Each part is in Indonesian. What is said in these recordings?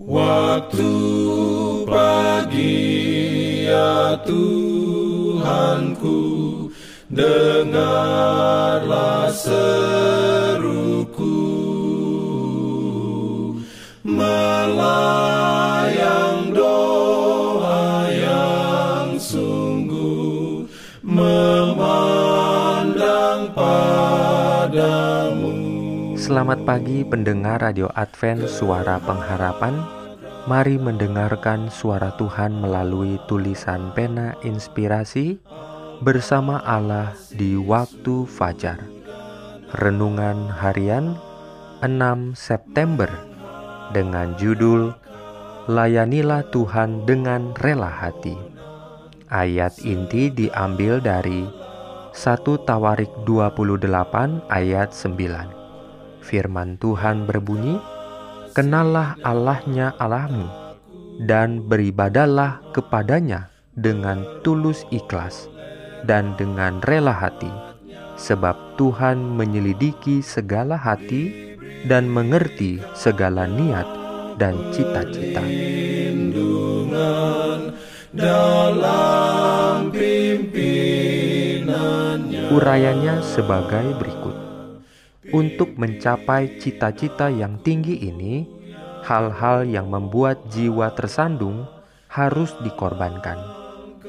Waktu pagi ya Tuhanku Dengarlah seruku Selamat pagi pendengar Radio Advent Suara Pengharapan Mari mendengarkan suara Tuhan melalui tulisan pena inspirasi bersama Allah di waktu fajar. Renungan harian 6 September dengan judul Layanilah Tuhan dengan rela hati. Ayat inti diambil dari 1 Tawarik 28 ayat 9. Firman Tuhan berbunyi, Kenallah Allahnya Allahmu, dan beribadalah kepadanya dengan tulus ikhlas dan dengan rela hati, sebab Tuhan menyelidiki segala hati dan mengerti segala niat dan cita-cita. Urayanya sebagai berikut. Untuk mencapai cita-cita yang tinggi ini, hal-hal yang membuat jiwa tersandung harus dikorbankan.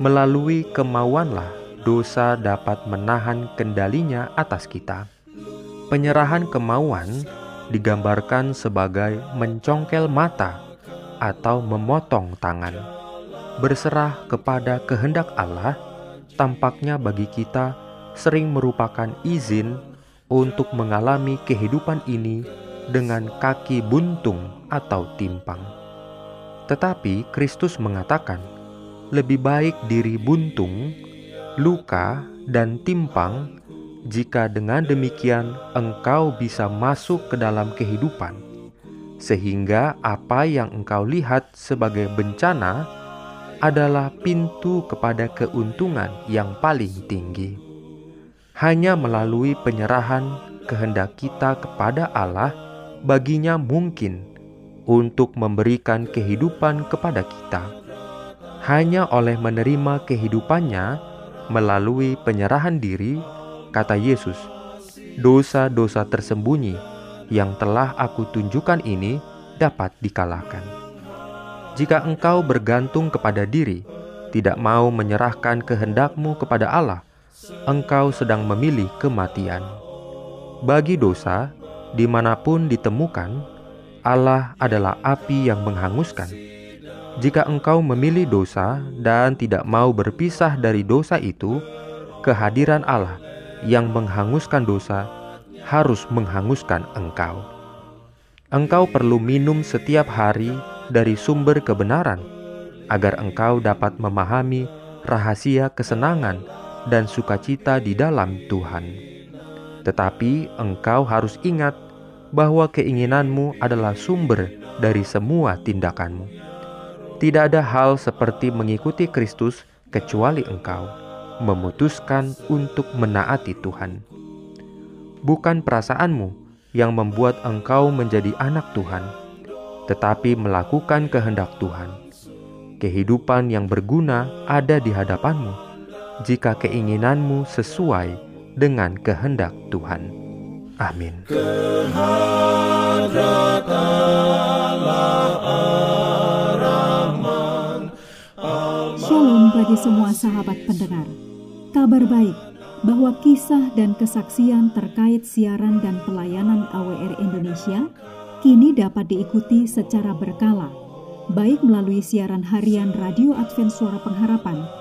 Melalui kemauanlah dosa dapat menahan kendalinya atas kita. Penyerahan kemauan digambarkan sebagai mencongkel mata atau memotong tangan. Berserah kepada kehendak Allah tampaknya bagi kita sering merupakan izin untuk mengalami kehidupan ini dengan kaki buntung atau timpang. Tetapi Kristus mengatakan, lebih baik diri buntung, luka, dan timpang jika dengan demikian engkau bisa masuk ke dalam kehidupan, sehingga apa yang engkau lihat sebagai bencana adalah pintu kepada keuntungan yang paling tinggi. Hanya melalui penyerahan kehendak kita kepada Allah, baginya mungkin untuk memberikan kehidupan kepada kita. Hanya oleh menerima kehidupannya melalui penyerahan diri, kata Yesus, dosa-dosa tersembunyi yang telah aku tunjukkan ini dapat dikalahkan. Jika engkau bergantung kepada diri, tidak mau menyerahkan kehendakmu kepada Allah, engkau sedang memilih kematian. Bagi dosa, di mana pun ditemukan, Allah adalah api yang menghanguskan. Jika engkau memilih dosa dan tidak mau berpisah dari dosa itu, kehadiran Allah yang menghanguskan dosa harus menghanguskan engkau. Engkau perlu minum setiap hari dari sumber kebenaran agar engkau dapat memahami rahasia kesenangan dan sukacita di dalam Tuhan. Tetapi engkau harus ingat bahwa keinginanmu adalah sumber dari semua tindakanmu. Tidak ada hal seperti mengikuti Kristus kecuali engkau memutuskan untuk menaati Tuhan. Bukan perasaanmu yang membuat engkau menjadi anak Tuhan, tetapi melakukan kehendak Tuhan. Kehidupan yang berguna ada di hadapanmu jika keinginanmu sesuai dengan kehendak Tuhan. Amin. Shalom bagi semua sahabat pendengar. Kabar baik bahwa kisah dan kesaksian terkait siaran dan pelayanan AWR Indonesia kini dapat diikuti secara berkala, baik melalui siaran harian Radio Advent Suara Pengharapan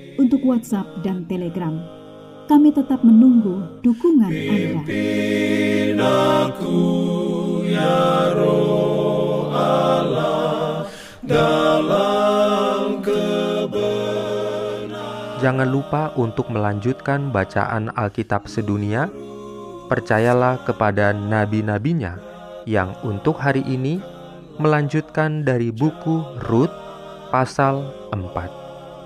untuk WhatsApp dan Telegram. Kami tetap menunggu dukungan Anda. Aku, ya roh Allah, dalam Jangan lupa untuk melanjutkan bacaan Alkitab sedunia. Percayalah kepada nabi-nabinya yang untuk hari ini melanjutkan dari buku Rut pasal 4.